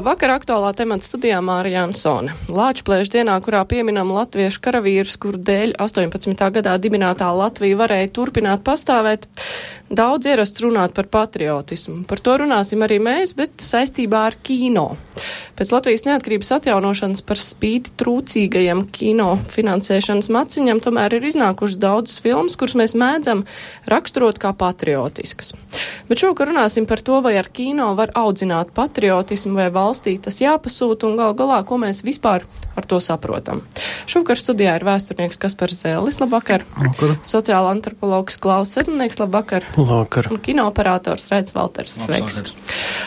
Labvakar, aktuālā temata studijā Mārija Ansone. Lāčplēša dienā, kurā pieminam latviešu karavīrus, kur dēļ 18. gadā dibinātā Latvija varēja turpināt pastāvēt, daudz ierasts runāt par patriotismu. Par to runāsim arī mēs, bet saistībā ar kino. Pēc Latvijas neatkarības atjaunošanas par spīti trūcīgajam kino finansēšanas maciņam tomēr ir iznākušas daudzas filmas, kuras mēs mēdzam raksturot kā patriotiskas. Bet šovakar runāsim par to, vai ar kino var audzināt patriotismu vai valstī tas jāpasūta un gal galā, ko mēs vispār ar to saprotam. Šovakar studijā ir vēsturnieks Kaspars Zēlis, labvakar. Labvakar. Sociāla antropologs Klaus Sedlnieks, labvakar. Labvakar. Un kinooperators Raids Valters, sveiks.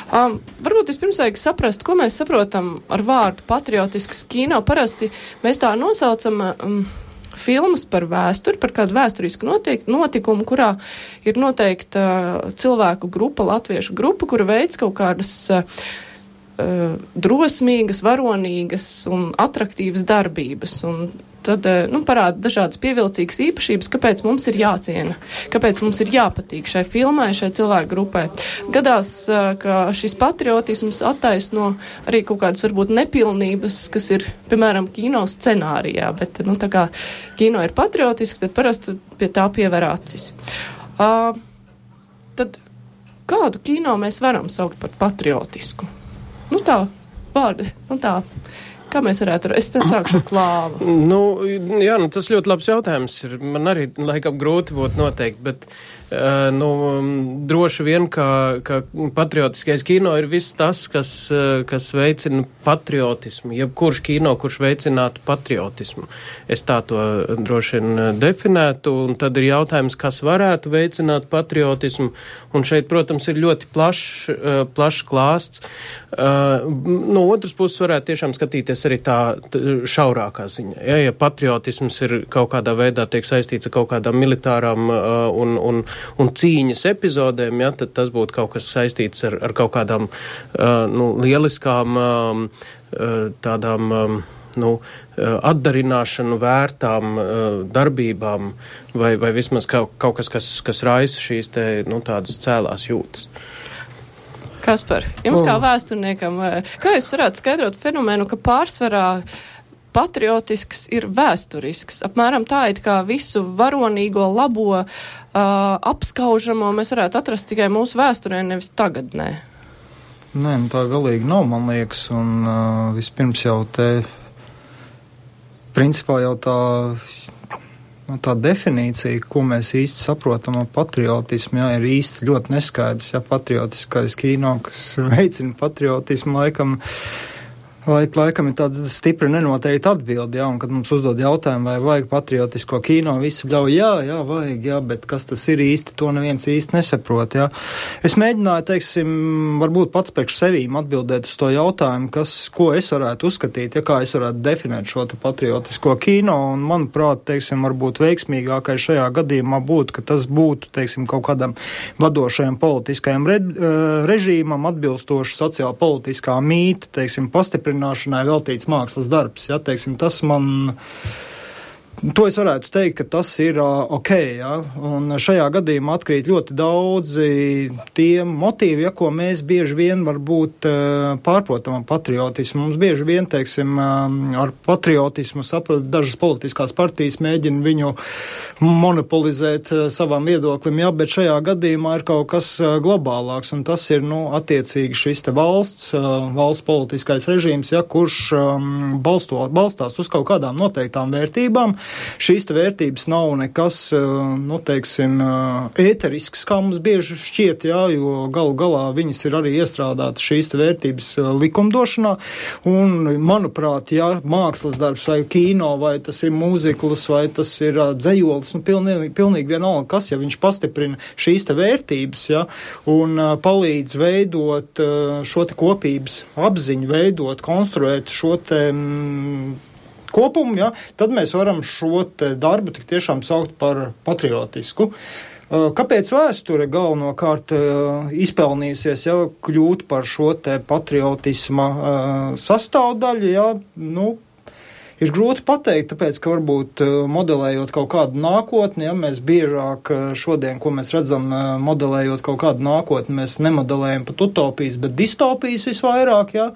Um, varbūt vispirms vajag saprast, ko mēs saprotam ar vārdu patriotisks kino. Parasti mēs tā nosaucam. Um, filmas par vēsturi, par kādu vēsturisku notiek, notikumu, kurā ir noteikta uh, cilvēku grupa, latviešu grupa, kura veids kaut kādas uh, uh, drosmīgas, varonīgas un atraktīvas darbības. Un tad nu, parāda dažādas pievilcīgas īpašības, kāpēc mums ir jāciena, kāpēc mums ir jāpatīk šai filmai, šai cilvēku grupai. Gadās, ka šis patriotisms attaisno arī kaut kādas varbūt nepilnības, kas ir, piemēram, kino scenārijā, bet, nu, tā kā kino ir patriotisks, tad parasti pie tā piever acis. Uh, tad kādu kino mēs varam saukt par patriotisku? Nu tā, vārdi, nu tā. Kā mēs varētu, es te sākšu ar klāvu. Nu, jā, nu, tas ļoti labs jautājums ir. Man arī laikam grūti būtu noteikt, bet Uh, nu, droši vien, ka, ka patriotiskais kino ir viss tas, kas, uh, kas veicina patriotismu, jebkurš kino, kurš veicinātu patriotismu. Es tā to droši vien definētu, un tad ir jautājums, kas varētu veicināt patriotismu, un šeit, protams, ir ļoti plašs, uh, plašs klāsts. No otras puses varētu tiešām skatīties arī tā šaurākā ziņā. Ja, ja patriotisms ir kaut kādā veidā tiek saistīts ar kaut kādām militārām un, un un cīņas epizodēm, ja, tad tas būtu kaut kas saistīts ar, ar kaut kādām uh, nu, lieliskām um, uh, tādām. Um, nu, atdarināšanu vērtām uh, darbībām, vai, vai vismaz kaut, kaut kas, kas, kas raisa šīs te, nu, tādas cēlās jūtas. Kaspar, jums kā vēsturniekam, kā jūs varētu skaidrot fenomenu, ka pārsvarā patriotisks ir vēsturisks? Apmēram tā it kā visu varonīgo, labo uh, apskaužamo mēs varētu atrast tikai mūsu vēsturē, nevis tagadnē. Nē, nu tā galīgi nav, man liekas, un uh, vispirms jau te, principā jau tā, tā definīcija, ko mēs īsti saprotam ar patriotismu, jā, ir īsti ļoti neskaidrs, jā, patriotiskais kino, kas veicina patriotismu laikam. Uh, Laik, laikam ir tāda stipra nenoteikta atbilde, jā, un kad mums uzdod jautājumu, vai vajag patriotisko kino, visi bļauj, jā, jā, vajag, jā, bet kas tas ir īsti, to neviens īsti nesaprot, jā. Es mēģināju, teiksim, varbūt pats priekš sevīm atbildēt uz to jautājumu, kas, ko es varētu uzskatīt, ja kā es varētu definēt šo te patriotisko kino, un manuprāt, teiksim, varbūt veiksmīgākais šajā gadījumā būtu, ka tas būtu, teiksim, kaut kādam vadošajam politiskajam re, režīmam atbilstoši sociāla politiskā mīta, teiksim, pastiprināt stiprināšanai veltīts mākslas darbs. Ja, teiksim, tas man To es varētu teikt, ka tas ir ok. Ja? Un šajā gadījumā atkrīt ļoti daudzi tie motīvi, ja, ko mēs bieži vien varbūt pārprotam ar patriotismu. Mums bieži vien, teiksim, ar patriotismu saprot, dažas politiskās partijas mēģina viņu monopolizēt savam viedoklim, ja, bet šajā gadījumā ir kaut kas globālāks, un tas ir, nu, attiecīgi šis te valsts, valsts politiskais režīms, ja, kurš balsto, balstās uz kaut kādām noteiktām vērtībām šīs vērtības nav nekas, eh, nu, teiksim, eh, ēterisks, kā mums bieži šķiet, jā, jo galu galā viņas ir arī iestrādātas šīs vērtības eh, likumdošanā, un, manuprāt, jā, mākslas darbs vai kino, vai tas ir mūzikls, vai tas ir dzējolis, nu, pilnīgi, pilnīgi vienalga, kas, ja viņš pastiprina šīs vērtības, jā, un palīdz veidot šo te kopības apziņu, veidot, konstruēt šo te mm, kopumu, ja, tad mēs varam šo darbu tik tiešām saukt par patriotisku. Uh, kāpēc vēsture galvenokārt uh, izpelnījusies jau kļūt par šo te patriotisma uh, sastāvdaļu? Jā, nu, Ir grūti pateikt, tāpēc, ka varbūt modelējot kaut kādu nākotni, ja mēs biežāk šodien, ko mēs redzam, modelējot kaut kādu nākotni, mēs nemodelējam pat utopijas, bet distopijas visvairāk, ja,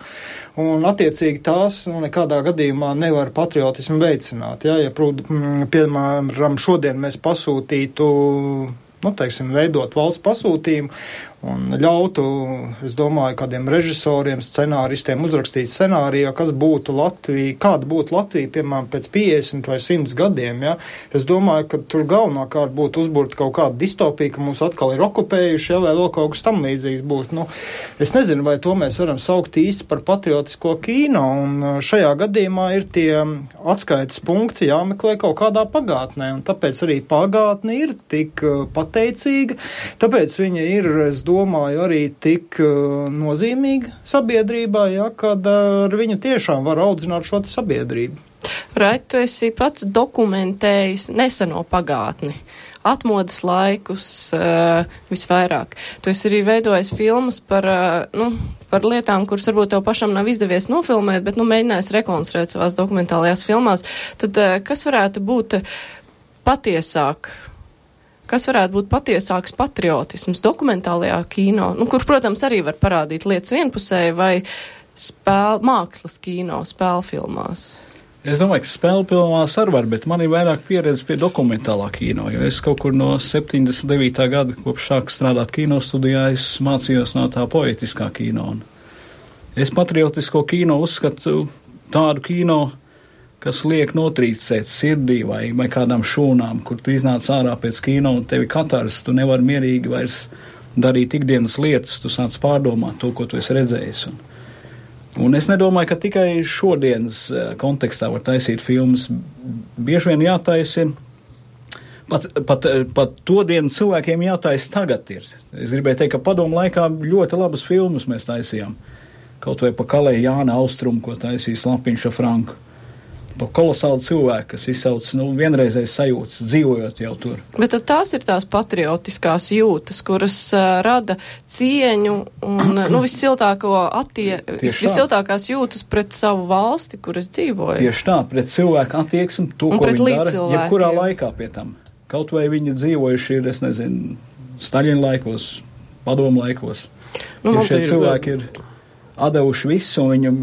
un attiecīgi tās nu, nekādā gadījumā nevar patriotismu veicināt, ja, ja, piemēram, šodien mēs pasūtītu nu, teiksim, veidot valsts pasūtījumu un ļautu, es domāju, kādiem režisoriem, scenāristiem uzrakstīt scenāriju, kas būtu Latvija, kāda būtu Latvija, piemēram, pēc 50 vai 100 gadiem. Ja? Es domāju, ka tur galvenokārt būtu uzbūrta kaut kāda distopija, ka mūs atkal ir okupējuši, ja, vai vēl kaut kas tam līdzīgs būtu. Nu, es nezinu, vai to mēs varam saukt īsti par patriotisko kīno, un uh, šajā gadījumā ir tie atskaites punkti jāmeklē kaut kādā pagātnē, un tāpēc arī pagātne ir tik uh, pateicīga, tāpēc viņa ir, es domāju, arī tik uh, nozīmīga sabiedrībā, ja, kad uh, ar viņu tiešām var audzināt šo sabiedrību. Rait, tu esi pats dokumentējis neseno pagātni atmodas laikus uh, visvairāk. Tu esi arī veidojis filmas par, uh, nu, par lietām, kuras varbūt tev pašam nav izdevies nofilmēt, bet, nu, mēģinājis rekonstruēt savās dokumentālajās filmās. Tad, uh, kas varētu būt patiesāk kas varētu būt patiesāks patriotisms dokumentālajā kino, nu, kur, protams, arī var parādīt lietas vienpusēji vai spēl, mākslas kino, spēļu filmās. Es domāju, ka spēļu filmās arī var, bet man ir vairāk pieredze pie dokumentālā kino, jo es kaut kur no 79. gada, kopš sāku strādāt kino studijā, es mācījos no tā poetiskā kino. Un es patriotisko kino uzskatu tādu kino, kas liek notrīcēt sirdī vai, vai kādām šūnām, kur tu iznāc ārā pēc kino un tevi katrs, tu nevari mierīgi vairs darīt ikdienas lietas, tu sāc pārdomāt to, ko tu esi redzējis. Un, un es nedomāju, ka tikai šodienas eh, kontekstā var taisīt filmas. Bieži vien jātaisa. Pat, pat, eh, pat to dienu cilvēkiem jātaisa tagad. Ir. Es gribēju teikt, ka padomu laikā ļoti labas filmas mēs taisījām. Kaut vai pa Kalēju Jāna Austrumu, ko taisīs Lapiņš Franku kolosāli cilvēki, kas izsauc nu, vienreizējas sajūtas, dzīvojot jau tur. Bet tās ir tās patriotiskās jūtas, kuras uh, rada cieņu un nu, vissiltāko attie, vis, vissiltākās jūtas pret savu valsti, kuras dzīvoju. Tieši tā, pret cilvēku attieksmi, to, un ko viņi dara, jebkurā laikā pie tam. Kaut vai viņi dzīvojuši ir, es nezinu, Staļina laikos, padomu laikos. Nu, ja šie cilvēki ir atdevuši visu, un viņam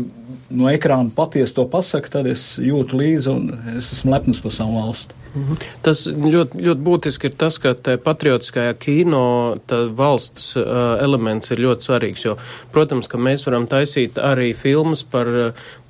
no ekrāna patiesi to pasaka, tad es jūtu līdzi un es esmu lepns par savu valsti. Mhm. Tas ļoti, ļoti būtiski ir tas, ka patriotiskajā kino valsts uh, elements ir ļoti svarīgs, jo, protams, ka mēs varam taisīt arī filmas par,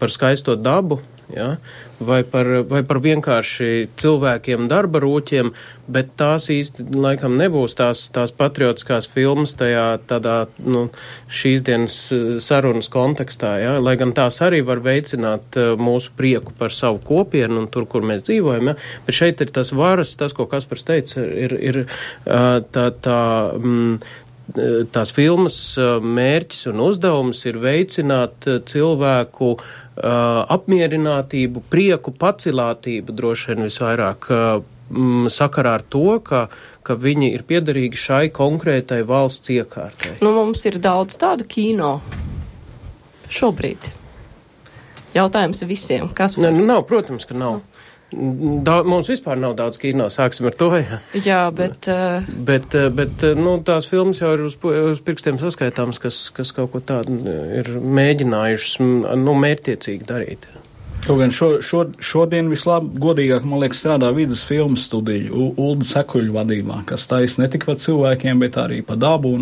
par skaisto dabu, ja? vai, par, vai par vienkārši cilvēkiem darba rūķiem, bet tās īsti laikam nebūs tās, tās patriotiskās filmas tajā tādā, nu, šīs dienas eh, sarunas kontekstā, ja? lai gan tās arī var veicināt uh, mūsu prieku par savu kopienu un tur, kur mēs dzīvojam, ja? bet šeit ir tas varas, tas, ko Kaspars teica, ir, ir uh, tā, tā, mm, tās filmas mērķis un uzdevums ir veicināt cilvēku apmierinātību, prieku, pacilātību droši vien visvairāk sakarā ar to, ka, ka viņi ir piederīgi šai konkrētai valsts iekārtai. Nu, mums ir daudz tādu kino šobrīd. Jautājums visiem, kas. Ne, nu, nav, protams, ka nav. Da, mums vispār nav daudz kino, sāksim ar to. Jā, jā bet. Uh... Bet, eh, bet eh, nu, tās filmas jau ir uz, uz pirkstiem saskaitāmas, kas, kas kaut ko tādu ir mēģinājušas nu, mērķiecīgi darīt. Kaut gan šo, šo, šodien vislabāk, godīgāk, man liekas, strādā vidus filmu studija Ulda Sekuļu vadībā, kas taisa ne tikai par cilvēkiem, bet arī par dabu.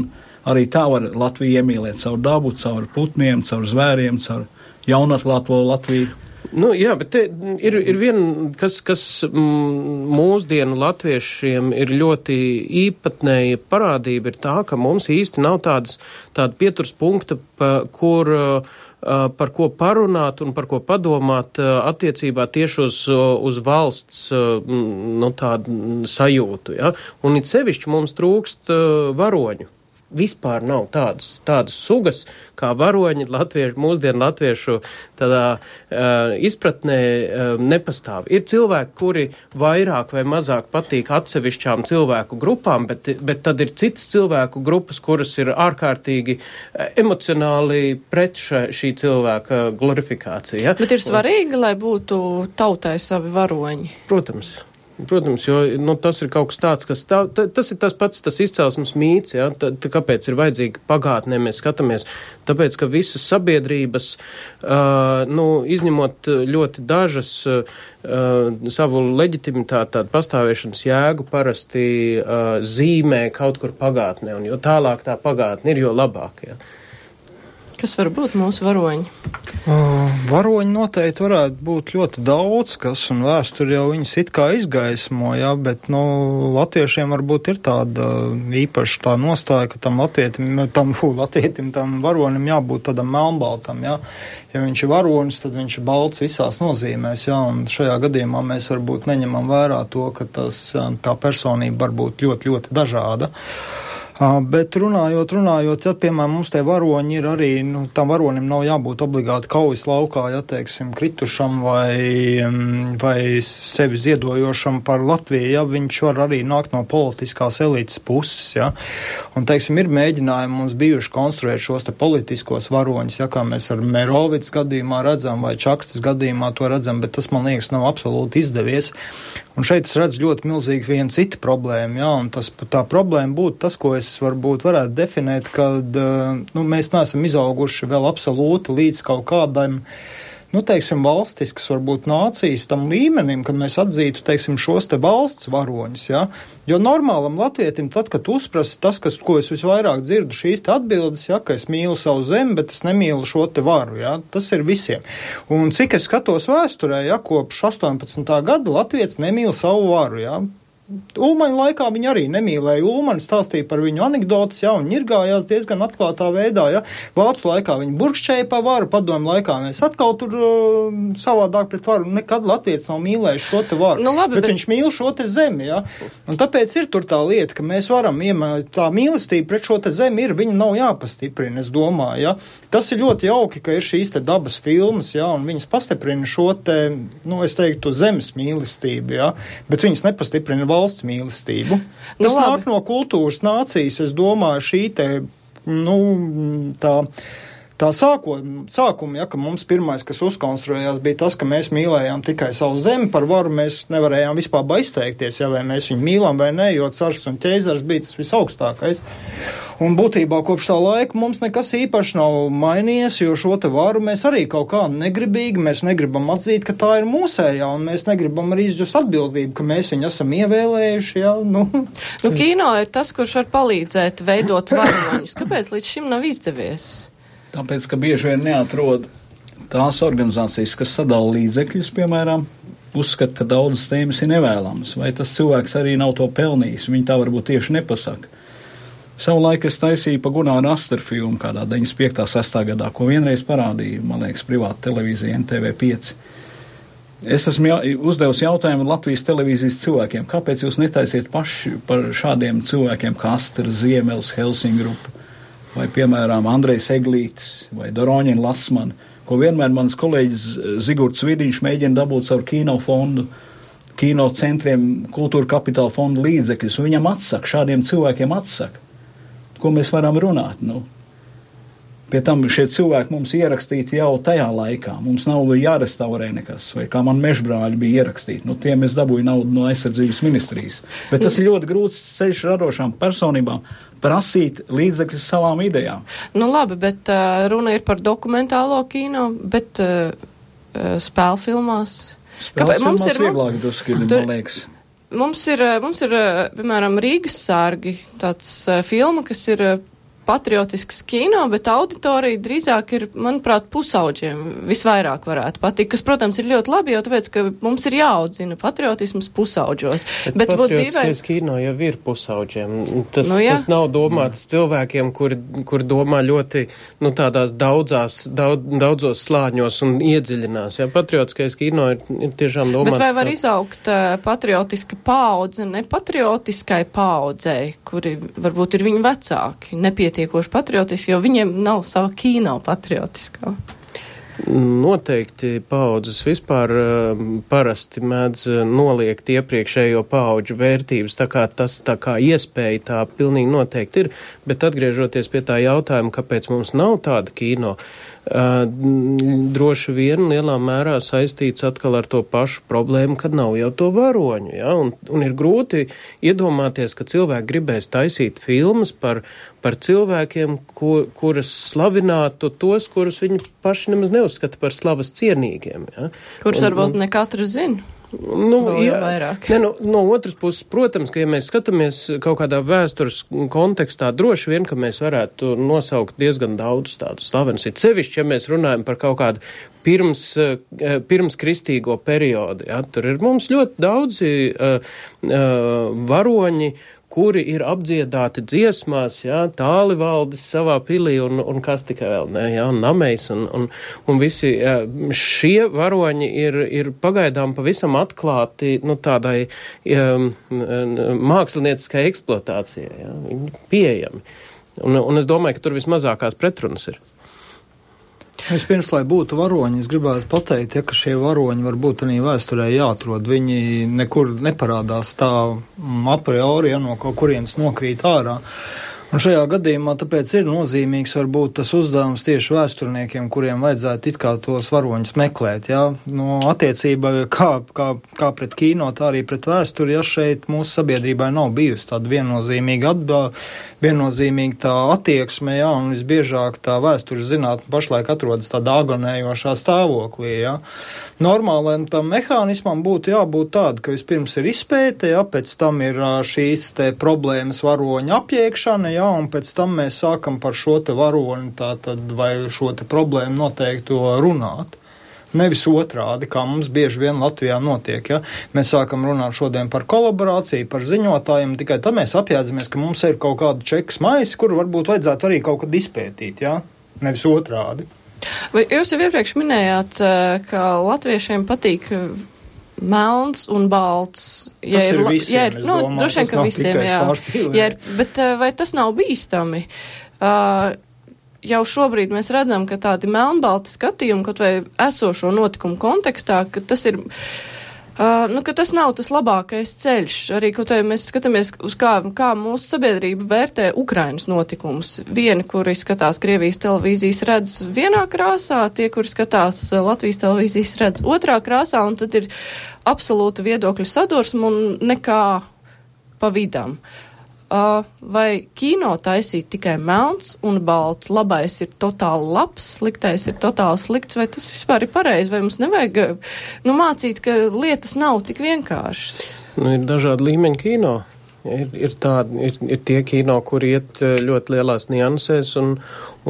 Arī tā var Latviju iemīlēt caur dabu, caur putniem, caur zvēriem, caur jaunatklāto Latviju. Nu, jā, bet ir, ir viena, kas, kas mūsdienu latviešiem ir ļoti īpatnēja parādība, ir tā, ka mums īsti nav tādas, tāda pieturs punkta, pa, kur par ko parunāt un par ko padomāt attiecībā tieši uz, uz valsts nu, tādu sajūtu. Ja? Un it sevišķi mums trūkst varoņu. Vispār nav tādas, tādas sugas, kā varoņi latviešu, mūsdienu latviešu tādā uh, izpratnē uh, nepastāv. Ir cilvēki, kuri vairāk vai mazāk patīk atsevišķām cilvēku grupām, bet, bet tad ir citas cilvēku grupas, kuras ir ārkārtīgi uh, emocionāli pret ša, šī cilvēka glorifikāciju. Ja? Bet ir svarīgi, lai būtu tautai savi varoņi. Protams. Protams, jo nu, tas ir kaut kas tāds, kas tā, ta, tas ir tas pats tas izcelsmes mīts. Ja? Ta, ta, kāpēc ir vajadzīga pagātnē mēs skatāmies? Tāpēc, ka visas sabiedrības, uh, nu, izņemot ļoti dažas, uh, savu leģitimitāti, tādu pastāvēšanas jēgu parasti uh, zīmē kaut kur pagātnē. Un jo tālāk tā pagātne ir, jo labāk. Ja? Kas var būt mūsu varoņi? Uh, varoņi noteikti varētu būt ļoti daudz, kas un vēsture jau viņus it kā izgaismo, jā, bet, nu, latviešiem varbūt ir tāda īpaša tā nostāja, ka tam latvietim, tam, fū, latvietim, tam varonim jābūt tādam melnbaltam, jā. Ja viņš ir varonis, tad viņš ir balts visās nozīmēs, jā, un šajā gadījumā mēs varbūt neņemam vērā to, ka tas, tā personība var būt ļoti, ļoti dažāda. Uh, Bet runājot, runājot, ja, piemēram, mums te varoņi ir arī, nu, tam varonim nav jābūt obligāti kaujas laukā, ja, teiksim, kritušam vai, vai sevi ziedojošam par Latviju, ja, viņš var arī nākt no politiskās elites puses, ja. Un, teiksim, ir mēģinājumi mums bijuši konstruēt šos te politiskos varoņus, ja, kā mēs ar Merovits gadījumā redzam vai Čakstas gadījumā to redzam, bet tas, man liekas, nav absolūti izdevies. Un šeit es redzu ļoti milzīgi vienu citu problēmu, ja, un tas, tā problēma būtu tas, ko es varbūt varētu definēt, kad nu, mēs neesam izauguši vēl absolūti līdz kaut kādam nu, teiksim, valstiskas, varbūt nācijas tam līmenim, ka mēs atzītu, teiksim, šos te valsts varoņus, ja? Jo normālam latvietim, tad, kad uzprasa tas, kas, ko es visvairāk dzirdu, šīs atbildes, ja, ka es mīlu savu zemi, bet es nemīlu šo te varu, ja? Tas ir visiem. Un cik es skatos vēsturē, ja, kopš 18. gada latviets nemīl savu varu, ja? Ulmaņa laikā viņi arī nemīlēja Ulmani, stāstīja par viņu anekdotas, ja, un ņirgājās diezgan atklātā veidā, ja. Vācu laikā viņi burkšķēja pa varu, padomu laikā mēs atkal tur uh, savādāk pret varu, nekad Latvijas nav mīlējis šo te varu, nu, labi, bet, bet viņš mīl šo te zemi, ja. Un tāpēc ir tur tā lieta, ka mēs varam iemēt, tā mīlestība pret šo te zemi ir, viņa nav jāpastiprina, es domāju, ja. Tas ir ļoti jauki, ka ir šīs te dabas filmas, ja, un viņas pastiprina šo te, nu, es teiktu, zemes mīlestību, ja, bet viņas nepastiprina valsts mīlestību. Nu, Tas labi. nāk no kultūras nācijas, es domāju, šī te, nu, tā tā sākot, sākuma, ja, ka mums pirmais, kas uzkonstruējās, bija tas, ka mēs mīlējām tikai savu zemi, par varu mēs nevarējām vispār izteikties, ja vai mēs viņu mīlam vai nē, jo cars un ķēzars bija tas visaugstākais. Un būtībā kopš tā laika mums nekas īpaši nav mainījies, jo šo te varu mēs arī kaut kā negribīgi, mēs negribam atzīt, ka tā ir mūsējā, un mēs negribam arī izjust atbildību, ka mēs viņu esam ievēlējuši. Ja, nu. nu, kino ir tas, kurš var palīdzēt veidot varoņus. Kāpēc līdz šim nav izdevies? Tāpēc, ka bieži vien neatrod tās organizācijas, kas sadala līdzekļus, piemēram, uzskata, ka daudzas tēmas ir nevēlamas, vai tas cilvēks arī nav to pelnījis. Viņi tā varbūt tieši nepasaka. Savulaik es taisīju pa Gunāru Asteru filmu kādā 95. 6. gadā, ko vienreiz parādīja, man liekas, privāta televīzija NTV5. Es esmu jā, uzdevusi jautājumu Latvijas televīzijas cilvēkiem, kāpēc jūs netaisiet paši par šādiem cilvēkiem kā Astra, Ziemelis, Helsingrupa? Vai, piemēram, Andrejs Eglītis vai Doroņina Lasmana, ko vienmēr mans kolēģis Zigurds Vidiņš mēģina dabūt caur kino fondu, kino centriem, kultūra kapitāla fondu līdzekļus, un viņam atsaka, šādiem cilvēkiem atsaka. Ko mēs varam runāt? Nu, Pie tam šie cilvēki mums ierakstīti jau tajā laikā. Mums nav jārestaurē nekas, vai kā man mežbrāļi bija ierakstīti. Nu, tiem es dabūju naudu no aizsardzības ministrijas. Bet tas ir ļoti grūts ceļš radošām personībām prasīt līdzekļus savām idejām. Nu labi, bet uh, runa ir par dokumentālo kino, bet uh, spēļu filmās. Kāpēc mums ir vieglāk duskidi, man liekas? Mums ir, mums ir, piemēram, Rīgas sārgi, tāds uh, filma, kas ir patriotisks kino, bet auditorija drīzāk ir, manuprāt, pusauģiem visvairāk varētu patikt, kas, protams, ir ļoti labi, jo tāpēc, ka mums ir jāaudzina patriotisms pusauģos. Bet, bet patriotiskais dīvain... kino jau ir pusauģiem. Tas, nu, jā. tas nav domāts mm. cilvēkiem, kuri, kuri domā ļoti, nu, tādās daudzās, daudz, daudzos slāņos un iedziļinās. Jā, patriotiskais kino ir, ir tiešām domāts. Bet vai var tā... izaugt uh, patriotiska paudze nepatriotiskai paudzei, kuri varbūt ir viņu vecāki, nepie pietiekoši patriotiski, jo viņiem nav sava kino patriotiskā. Noteikti paudzes vispār uh, parasti mēdz uh, noliegt iepriekšējo paudžu vērtības, tā kā tas tā kā iespēja tā pilnīgi noteikti ir, bet atgriežoties pie tā jautājuma, kāpēc mums nav tāda kino, uh, droši vien lielā mērā saistīts atkal ar to pašu problēmu, kad nav jau to varoņu. Ja? Un, un ir grūti iedomāties, ka cilvēki gribēs taisīt filmas par, par cilvēkiem, kur, kuras slavinātu tos, kurus viņi paši nemaz neuzskata par slavas cienīgiem. Ja? Kurus varbūt ne katrs zina. Nu, jā, vairāk. Ne, nu, no otras puses, protams, ka ja mēs skatāmies kaut kādā vēstures kontekstā, droši vien, ka mēs varētu nosaukt diezgan daudz tādu slavenus. Ir sevišķi, ja mēs runājam par kaut kādu pirms, eh, pirms kristīgo periodu. Ja, tur ir mums ļoti daudzi uh, uh, varoņi, kuri ir apdziedāti dziesmās, jā, tāli valdes savā pilī un, un kas tikai vēl, ne, jā, un namejs un, un, un visi jā, šie varoņi ir, ir pagaidām pavisam atklāti, nu, tādai jā, mākslinieciskai eksploatācijai, jā, pieejami. Un, un es domāju, ka tur vismazākās pretrunas ir. Vispirms, lai būtu varoņi, es gribētu pateikt, ja, ka šie varoņi varbūt arī vēsturē jāatrod. Viņi nekur neparādās tā a priori, ja no kaut kurienes nokrīt ārā. Un šajā gadījumā tāpēc ir nozīmīgs varbūt tas uzdevums tieši vēsturniekiem, kuriem vajadzētu it kā tos varoņus meklēt, jā, no attiecība kā, kā, kā pret kino, tā arī pret vēsturi, ja šeit mūsu sabiedrībai nav bijusi tāda viennozīmīga atbā, viennozīmīga tā attieksme, jā, un visbiežāk tā vēstures zinātne pašlaik atrodas tādā agonējošā stāvoklī, jā. Normālajam tam mehānismam būtu jābūt tāda, ka vispirms ir izpēte, jā, pēc tam ir šīs te problēmas varoņa apjēgšana, jā, jā, un pēc tam mēs sākam par šo te varoni tātad vai šo te problēmu noteikto runāt. Nevis otrādi, kā mums bieži vien Latvijā notiek. Ja? Mēs sākam runāt šodien par kolaborāciju, par ziņotājiem, tikai tad mēs apjēdzamies, ka mums ir kaut kāda čekas maisa, kuru varbūt vajadzētu arī kaut kad izpētīt, ja? nevis otrādi. Vai jūs jau iepriekš minējāt, eh, ka latviešiem patīk melns un balts. Ja tas ir, ir visiem, ja ir, nu, domāju, droši vien, ka visiem, jā. Ja ir, bet eh, vai tas nav bīstami? Uh, jau šobrīd mēs redzam, ka tādi melnbalti skatījumi, kaut vai esošo notikumu kontekstā, ka tas ir Uh, nu, tas nav tas labākais ceļš. Arī, kaut arī mēs skatāmies uz kā, kā mūsu sabiedrība vērtē Ukrainas notikumus. Vieni, kuri skatās Krievijas televīzijas, redz vienā krāsā, tie, kuri skatās Latvijas televīzijas, redz otrā krāsā, un tad ir absolūta viedokļa sadursme un nekā pa vidam. Uh, Uh, vai kino taisīt tikai melns un balts, labais ir totāli labs, sliktais ir totāli slikts, vai tas vispār ir pareizi, vai mums nevajag nu, mācīt, ka lietas nav tik vienkāršas? Nu, ir dažādi līmeņi kino. Ir, ir, tādi, ir, ir tie kino, kur iet ļoti lielās niansēs, un,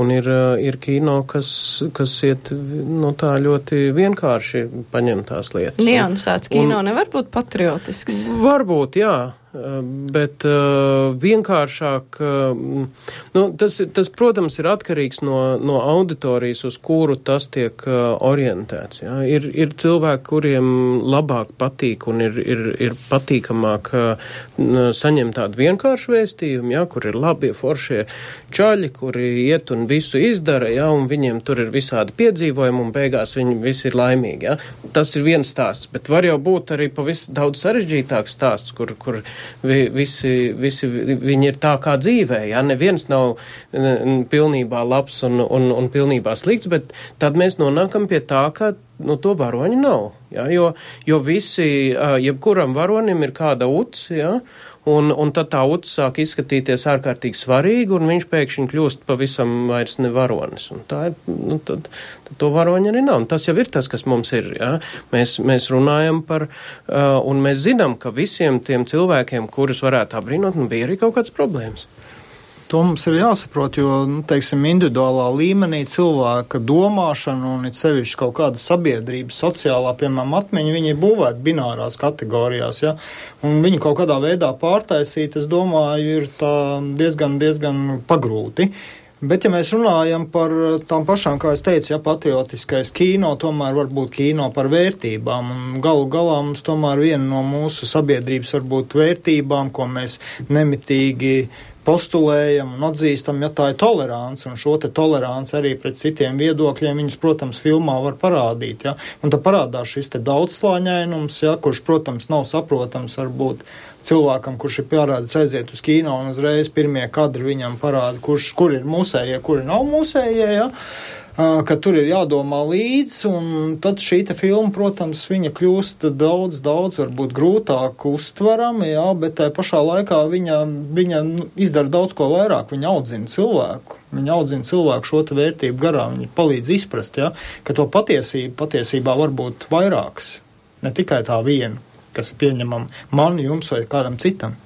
un ir, ir kino, kas, kas iet no tā ļoti vienkārši paņemtās lietas. Niansēts kino un, nevar būt patriotisks. Varbūt, jā. Bet uh, vienkāršāk, uh, nu, tas, tas, protams, ir atkarīgs no, no auditorijas, uz kuru tas tiek uh, orientēts. Ja? Ir, ir cilvēki, kuriem labāk patīk un ir, ir, ir patīkamāk uh, saņemt tādu vienkāršu vēstījumu, ja? kur ir labie foršie čaļi, kuri iet un visu izdara, ja? un viņiem tur ir visādi piedzīvojumi un beigās viņi visi ir laimīgi. Ja? Tas ir viens stāsts, bet var jau būt arī pavisam daudz sarežģītāks stāsts, kur, kur vi, visi, visi viņi ir tā kā dzīvē, ja neviens nav pilnībā labs un, un, un pilnībā slikts, bet tad mēs nonākam pie tā, ka nu, to varoņu nav. Ja, jo, jo visi, jebkuram varonim ir kāda uts, ja, Un, un tad tā uts sāk izskatīties ārkārtīgi svarīgi, un viņš pēkšņi kļūst pavisam vairs nevaronis. Un tā ir, nu, tad, tad to varoņa arī nav. Un tas jau ir tas, kas mums ir. Ja? Mēs, mēs runājam par, uh, un mēs zinām, ka visiem tiem cilvēkiem, kurus varētu apbrīnot, nu, bija arī kaut kādas problēmas. To mums ir jāsaprot, jo, nu, teiksim, individuālā līmenī cilvēka domāšana un it sevišķi kaut kāda sabiedrības sociālā, piemēram, atmiņa, viņi ir būvēti binārās kategorijās, ja, un viņi kaut kādā veidā pārtaisīt, es domāju, ir tā diezgan, diezgan pagrūti. Bet, ja mēs runājam par tām pašām, kā es teicu, ja patriotiskais kino, tomēr var būt kino par vērtībām. Un galu galā mums tomēr viena no mūsu sabiedrības varbūt vērtībām, ko mēs nemitīgi postulējam un atzīstam, ja tā ir tolerants, un šo te toleranci arī pret citiem viedokļiem viņus, protams, filmā var parādīt, ja, un tad parādās šis te daudzslāņainums, ja, kurš, protams, nav saprotams varbūt cilvēkam, kurš ir pierādījis aiziet uz kino un uzreiz pirmie kadri viņam parāda, kurš, kur ir mūsējie, kuri nav mūsējie, ja, ka tur ir jādomā līdzi, un tad šī filma, protams, viņa kļūst daudz, daudz varbūt grūtāk uztverama, jā, bet tai pašā laikā viņa, viņa nu, izdara daudz ko vairāk, viņa audzina cilvēku. Viņa audzina cilvēku šo vērtību garā, viņa palīdz izprast, ja, ka to patiesību patiesībā var būt vairākas, ne tikai tā viena, kas ir pieņemama man, jums vai kādam citam.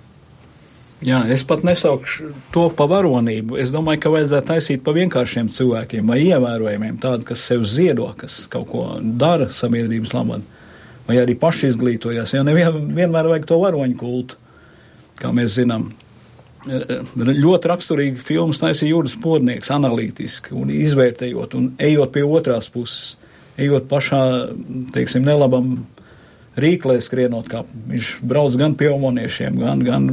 Jā, es pat nesaukšu to par varonību. Es domāju, ka vajadzētu taisīt pa vienkāršiem cilvēkiem vai ievērojamiem, tādi, kas sev ziedo, kas kaut ko dara sabiedrības labad, vai arī paši izglītojas. Jo nevienmēr vajag to varoņu kultu, kā mēs zinām. Ļoti raksturīgi filmas taisīja Jūras Podnieks, analītiski un izvērtējot un ejot pie otrās puses, ejot pašā, teiksim, nelabam rīklē skrienot, kā viņš brauc gan pie omoniešiem, gan, gan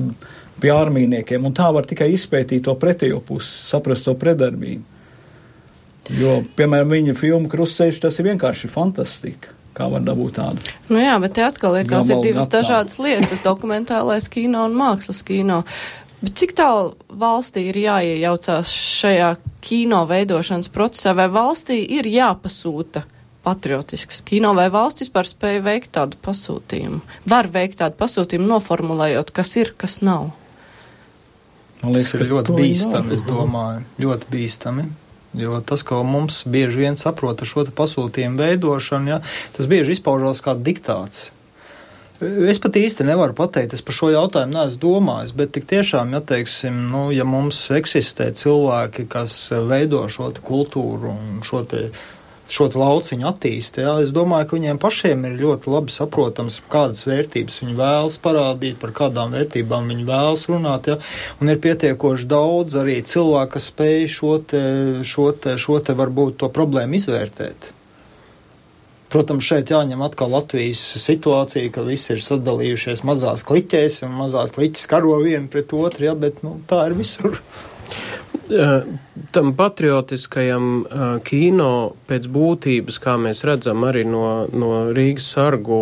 pie ārmīniekiem, un tā var tikai izpētīt to pretējo pusi, saprast to predarbību. Jo, piemēram, viņa filma Krustceļš, tas ir vienkārši fantastika. Kā var dabūt tādu? Nu jā, bet te atkal tās ir divas gatā. dažādas lietas - dokumentālais kino un mākslas kino. Bet cik tālu valstī ir jāiejaucās šajā kino veidošanas procesā, vai valstī ir jāpasūta patriotisks kino, vai valsts vispār spēja veikt tādu pasūtījumu? Var veikt tādu pasūtījumu, noformulējot, kas ir, kas nav. Man liekas, ka ļoti bīstami, es domāju, ļoti bīstami. Jo tas, ko mums bieži vien saprot ar šo pasūtījumu veidošanu, ja, tas bieži izpaužās kā diktāts. Es pat īsti nevaru pateikt, es par šo jautājumu neesmu domājis, bet tik tiešām, ja teiksim, nu, ja mums eksistē cilvēki, kas veido šo kultūru un šo te šo lauciņu attīst. Jā. Es domāju, ka viņiem pašiem ir ļoti labi saprotams, kādas vērtības viņi vēlas parādīt, par kādām vērtībām viņi vēlas runāt. Jā. Un ir pietiekoši daudz arī cilvēku, kas spēj šo te, šo te, šo te varbūt to problēmu izvērtēt. Protams, šeit jāņem atkal Latvijas situācija, ka visi ir sadalījušies mazās kliķēs un mazās kliķis karo vienu pret otru, ja, bet nu, tā ir visur. Tam patriotiskajam kino pēc būtības, kā mēs redzam arī no, no Rīgas sargu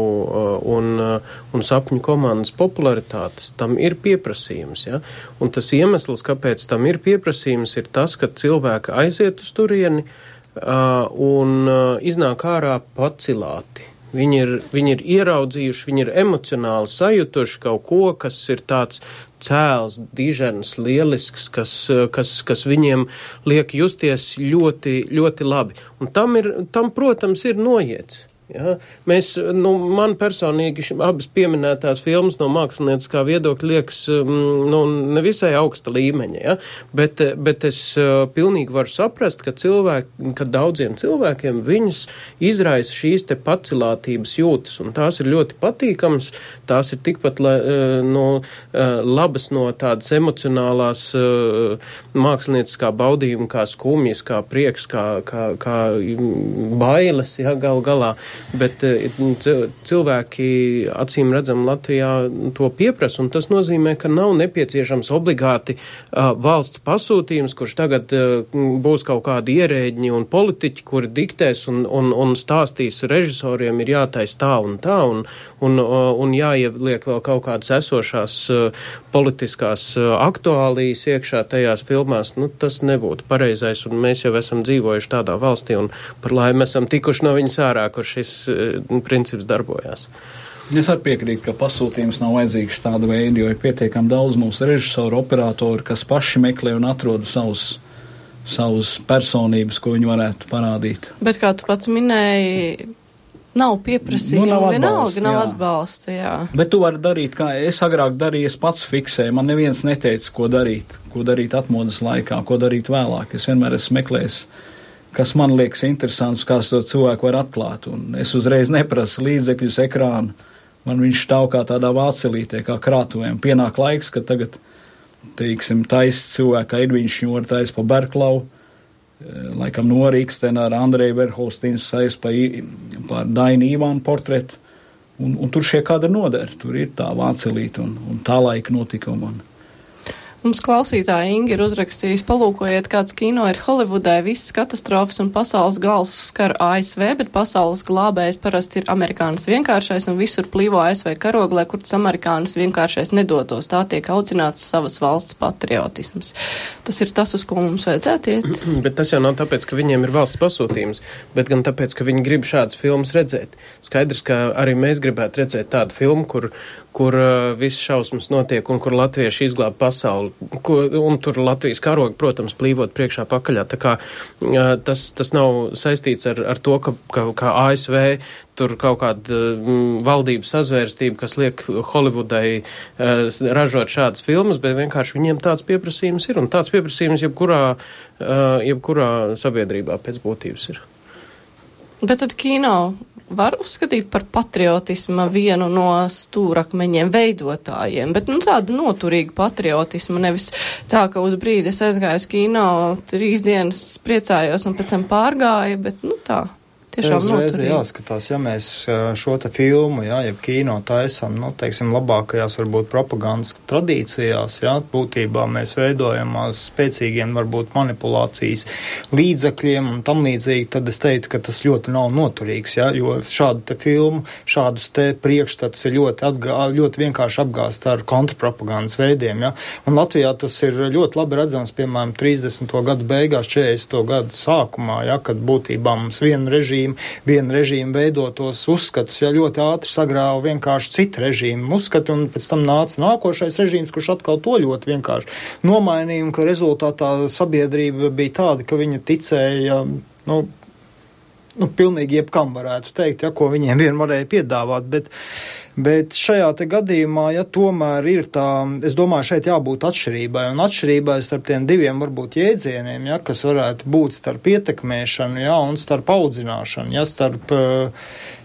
un, un sapņu komandas popularitātes, tam ir pieprasījums. Ja? Un tas iemesls, kāpēc tam ir pieprasījums, ir tas, ka cilvēki aiziet uz turieni un iznāk ārā pacilāti. Viņi ir, viņi ir ieraudzījuši, viņi ir emocionāli sajutuši kaut ko, kas ir tāds cēls, dižens, lielisks, kas, kas, kas viņiem liek justies ļoti, ļoti labi. Un tam, ir, tam protams, ir noiets. Ja? Mēs, nu, man personīgi abas pieminētās filmas no mākslinieckā viedokļa liekas mm, nu, nevisai augsta līmeņa, ja? bet, bet es uh, pilnīgi varu saprast, ka, cilvēki, ka daudziem cilvēkiem viņas izraisa šīs te pacilātības jūtas, un tās ir ļoti patīkams, tās ir tikpat la, uh, no, uh, labas no tādas emocionālās mākslinieckā baudījuma, kā skumjas, kā prieks, kā, kā, kā bailes, ja, gal galā bet eh, cilvēki acīm redzam Latvijā to pieprasa, un tas nozīmē, ka nav nepieciešams obligāti uh, valsts pasūtījums, kurš tagad uh, būs kaut kādi ierēģi un politiķi, kuri diktēs un, un, un stāstīs režisoriem ir jātais tā un tā, un, un, un jāieliek vēl kaut kādas esošās politiskās aktuālijas iekšā tajās filmās, nu, tas nebūtu pareizais, un mēs jau esam dzīvojuši tādā valstī, un par laimi esam tikuši no viņas ārā, kur šis uh, princips darbojās. Es arī piekrītu, ka pasūtījums nav vajadzīgs tāda veida, jo ir pietiekami daudz mūsu režisoru, operatoru, kas paši meklē un atrod savus, savus personības, ko viņi varētu parādīt. Bet kā tu pats minēji, nav pieprasījuma, nu, nav vienalga nav atbalsta, jā. Bet tu vari darīt, kā es agrāk darīju, es pats fiksēju, man neviens neteica, ko darīt, ko darīt atmodas laikā, ko darīt vēlāk. Es vienmēr esmu meklējis, kas man liekas interesants, kā to cilvēku var atklāt, un es uzreiz neprasu līdzekļus ekrānu, man viņš stāv kā tādā vācelītē, kā krātuviem. Pienāk laiks, ka tagad, teiksim, taisa cilvēka Edviņš Šņora taisa pa Berklau, Eh, laikam norīkstena ar Andreju Verholstīnu saist pa, par Dainu Īvānu portretu, un, un tur šie kadri noder, tur ir tā vācelīta un, un tā laika notikuma. Un, Mums klausītāja Inga ir uzrakstījusi, palūkojiet, kāds kino ir Holivudē, visas katastrofas un pasaules gals skar ASV, bet pasaules glābējs parasti ir amerikānis vienkāršais un visur plīvo ASV karoglē, kur tas amerikānis vienkāršais nedotos. Tā tiek audzināts savas valsts patriotisms. Tas ir tas, uz ko mums vajadzētu iet. Bet tas jau nav tāpēc, ka viņiem ir valsts pasūtījums, bet gan tāpēc, ka viņi grib šādas filmas redzēt. Skaidrs, ka arī mēs gribētu redzēt tādu filmu, kur, kur uh, viss šausmas notiek un kur latvieši izglāb pasauli. Ko, un tur Latvijas karogi, protams, plīvot priekšā pakaļā. Tā kā uh, tas, tas nav saistīts ar, ar to, ka, ka, ka ASV tur kaut kāda mm, valdības sazvērstība, kas liek Holivudai uh, ražot šādas filmas, bet vienkārši viņiem tāds pieprasījums ir. Un tāds pieprasījums jebkurā, uh, jebkurā sabiedrībā pēc būtības ir. Bet tad kino var uzskatīt par patriotisma vienu no stūrakmeņiem veidotājiem, bet nu tādu noturīgu patriotismu, nevis tā, ka uz brīdi es aizgāju uz kino, trīs dienas priecājos un pēc tam pārgāju, bet nu tā. Tiešām uzreiz jāskatās, ja mēs šo te filmu, jā, ja kino taisam, nu, teiksim, labākajās varbūt propagandas tradīcijās, jā, būtībā mēs veidojamās spēcīgiem varbūt manipulācijas līdzekļiem un tam līdzīgi, tad es teiktu, ka tas ļoti nav noturīgs, jā, jo šādu te filmu, šādus te priekšstats ir ļoti, atgā, ļoti vienkārši apgāst ar kontrapropagandas veidiem, jā, un Latvijā tas ir ļoti labi redzams, piemēram, 30. gadu beigās, 40. gadu sākumā, jā, kad būtībā mums viena režīma režīmu, viena režīma veidotos uzskatus, ja ļoti ātri sagrāva vienkārši citu režīmu uzskatu, un pēc tam nāca nākošais režīms, kurš atkal to ļoti vienkārši nomainīja, un ka rezultātā sabiedrība bija tāda, ka viņa ticēja, nu, nu, pilnīgi jebkam varētu teikt, ja, ko viņiem vien varēja piedāvāt, bet, bet šajā gadījumā, ja tomēr ir tā, es domāju, šeit jābūt atšķirībai, un atšķirībai starp tiem diviem varbūt jēdzieniem, ja, kas varētu būt starp ietekmēšanu, ja, un starp audzināšanu, ja, starp,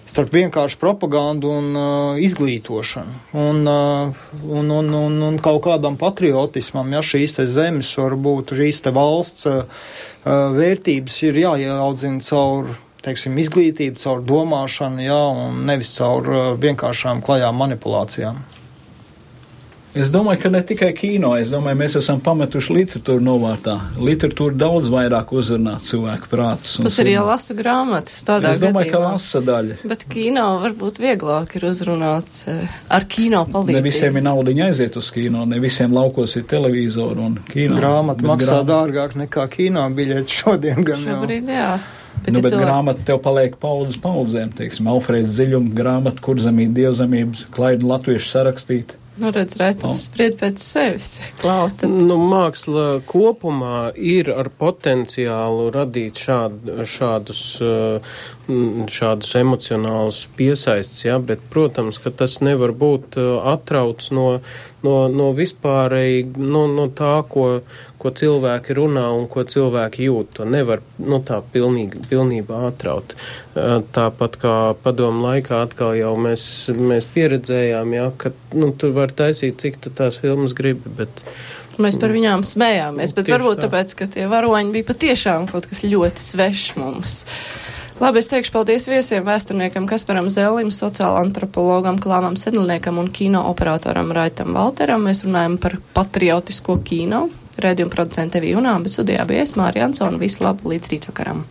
starp vienkārši propagandu un uh, izglītošanu, un, uh, un, un, un, un kaut kādam patriotismam, ja šīs te zemes varbūt šīs te valsts uh, vērtības ir jāieaudzina caur teiksim, izglītību, caur domāšanu, jā, un nevis caur uh, vienkāršām klajām manipulācijām. Es domāju, ka ne tikai kino, es domāju, mēs esam pametuši literatūru novārtā. Literatūra daudz vairāk uzrunā cilvēku prātus. Tas ir jālasa grāmatas tādā es domāju, gadījumā. ka lasa daļa. Bet kino varbūt vieglāk ir uzrunāt eh, ar kino palīdzību. Ne visiem ir naudiņa aiziet uz kino, ne visiem laukos ir televizoru un kino. Grāmata maksā grāmata. dārgāk nekā kino biļeti šodien gan Šobrīd, jā. jā. Bet, nu, bet cilvēki... grāmata tev paliek paudzes paudzēm, teiksim, Alfrēds Ziļuma grāmata, kurzemīt dievzemības, klaidu latviešu sarakstīt. Nu, redz, Rētums spried pēc sevis. Klauta. Nu, māksla kopumā ir ar potenciālu radīt šād, šādus, šādus emocionālus piesaistus, ja, bet, protams, ka tas nevar būt atrauts no, no, no vispārēji, no, no tā, ko, ko cilvēki runā un ko cilvēki jūt. To nevar nu, tā pilnīgi, pilnībā atraut. Tāpat kā padomu laikā atkal jau mēs, mēs pieredzējām, jā, ka nu, tu var taisīt, cik tu tās filmas gribi, bet. Mēs par viņām smējāmies, bet varbūt tā. tāpēc, ka tie varoņi bija patiešām kaut kas ļoti svešs mums. Labi, es teikšu paldies viesiem vēsturniekam Kasparam Zellim, sociāla antropologam Klāmam Sedlniekam un kino operatoram Raitam Valteram. Mēs runājam par patriotisko kino. Rēdījuma producente Vijunām, bet studijā bija es Mārija Ansona. Visu labu līdz rītvakaram!